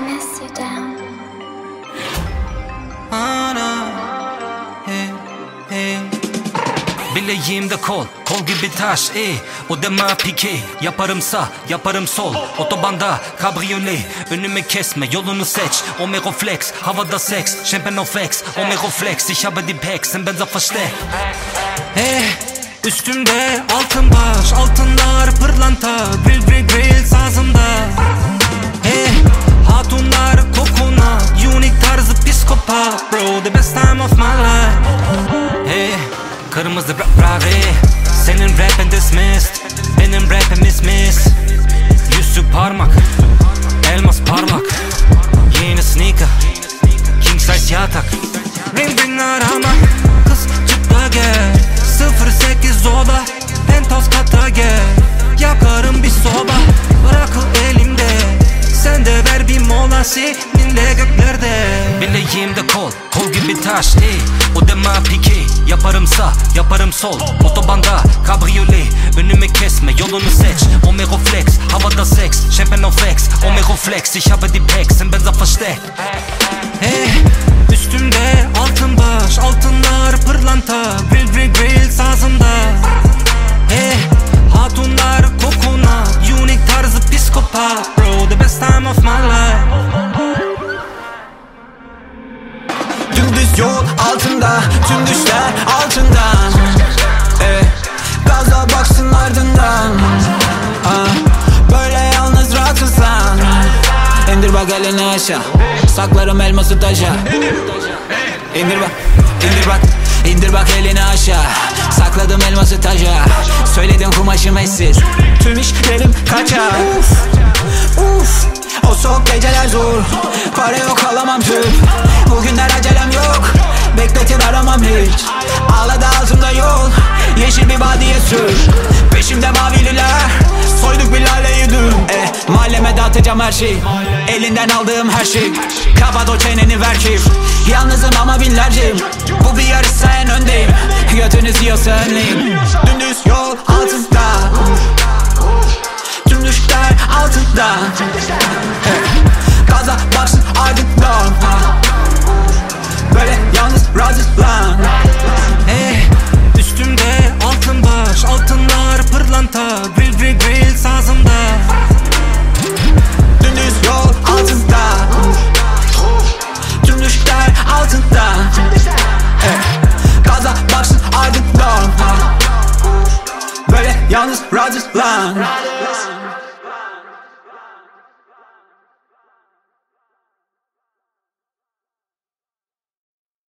I miss kol, kol gibi taş E, ey Odama pike, yaparım sağ, yaparım sol. Otobanda, kabriyole, önümü kesme Yolunu seç, Omero Flex, havada seks Champagne flex, Omero Flex Ich habe die Packs, im Benzer versteckt Hey, üstümde altın baş Altınlar pırlanta, grill grill grill sazımda. Kırmızı rave Senin rapin dismissed. Benim rapim miss. Yüzük parmak Elmas parlak. Yeni sneaker King size yatak. Ring ring arama Kız çık da gel 08 oda Penthouse kata gel. Yakarım bir soba Bırakıl elimde. Sen de ver bir mola seninle göklerde Bileğimde kol, kol gibi taş ey O dema pike Yaparım sağ, yaparım sol. Otobanda kabriyole Önümü kesme, yolunu seç. Omega flex, havada seks Champagne flex, Omega flex. Ich habe die Packs, im Benzer versteckt. Hey, üstümde altın baş Altınlar pırlanta. Grill grill grill sazımda Hey, hatunlar kokonat Unique tarzı psikopat. Bro, the best time of my life Yol altında Tüm düşler altından eh, Gaza baksın ardından. Ah, Böyle yalnız rahatız lan İndir bak elini aşağı. Saklarım elması taşa. İndir bak, indir bak İndir bak elini aşağı. Sakladım elması taşa. Söyledim kumaşım eşsiz. Tüm işlerim kaçar. Uf, uf. O soğuk geceler zor. Para yok alamam tüp hiç. Ağladı altımda yol Yeşil bir vadiye sür. Peşimde mavililer. Soyduk bir laleyi dün. Eh, Mahalleme dağıtacağım her şey Elinden aldığım her şey. Kapat o çeneni ver keyif Yalnızım ama binlerceyim. Bu bir yarış sen öndeyim. Götünüz yiyorsa önleyim Dümdüz yol altında. Tüm düşler altında. Eh, Gaza baksın ardından Böyle yalnız ardından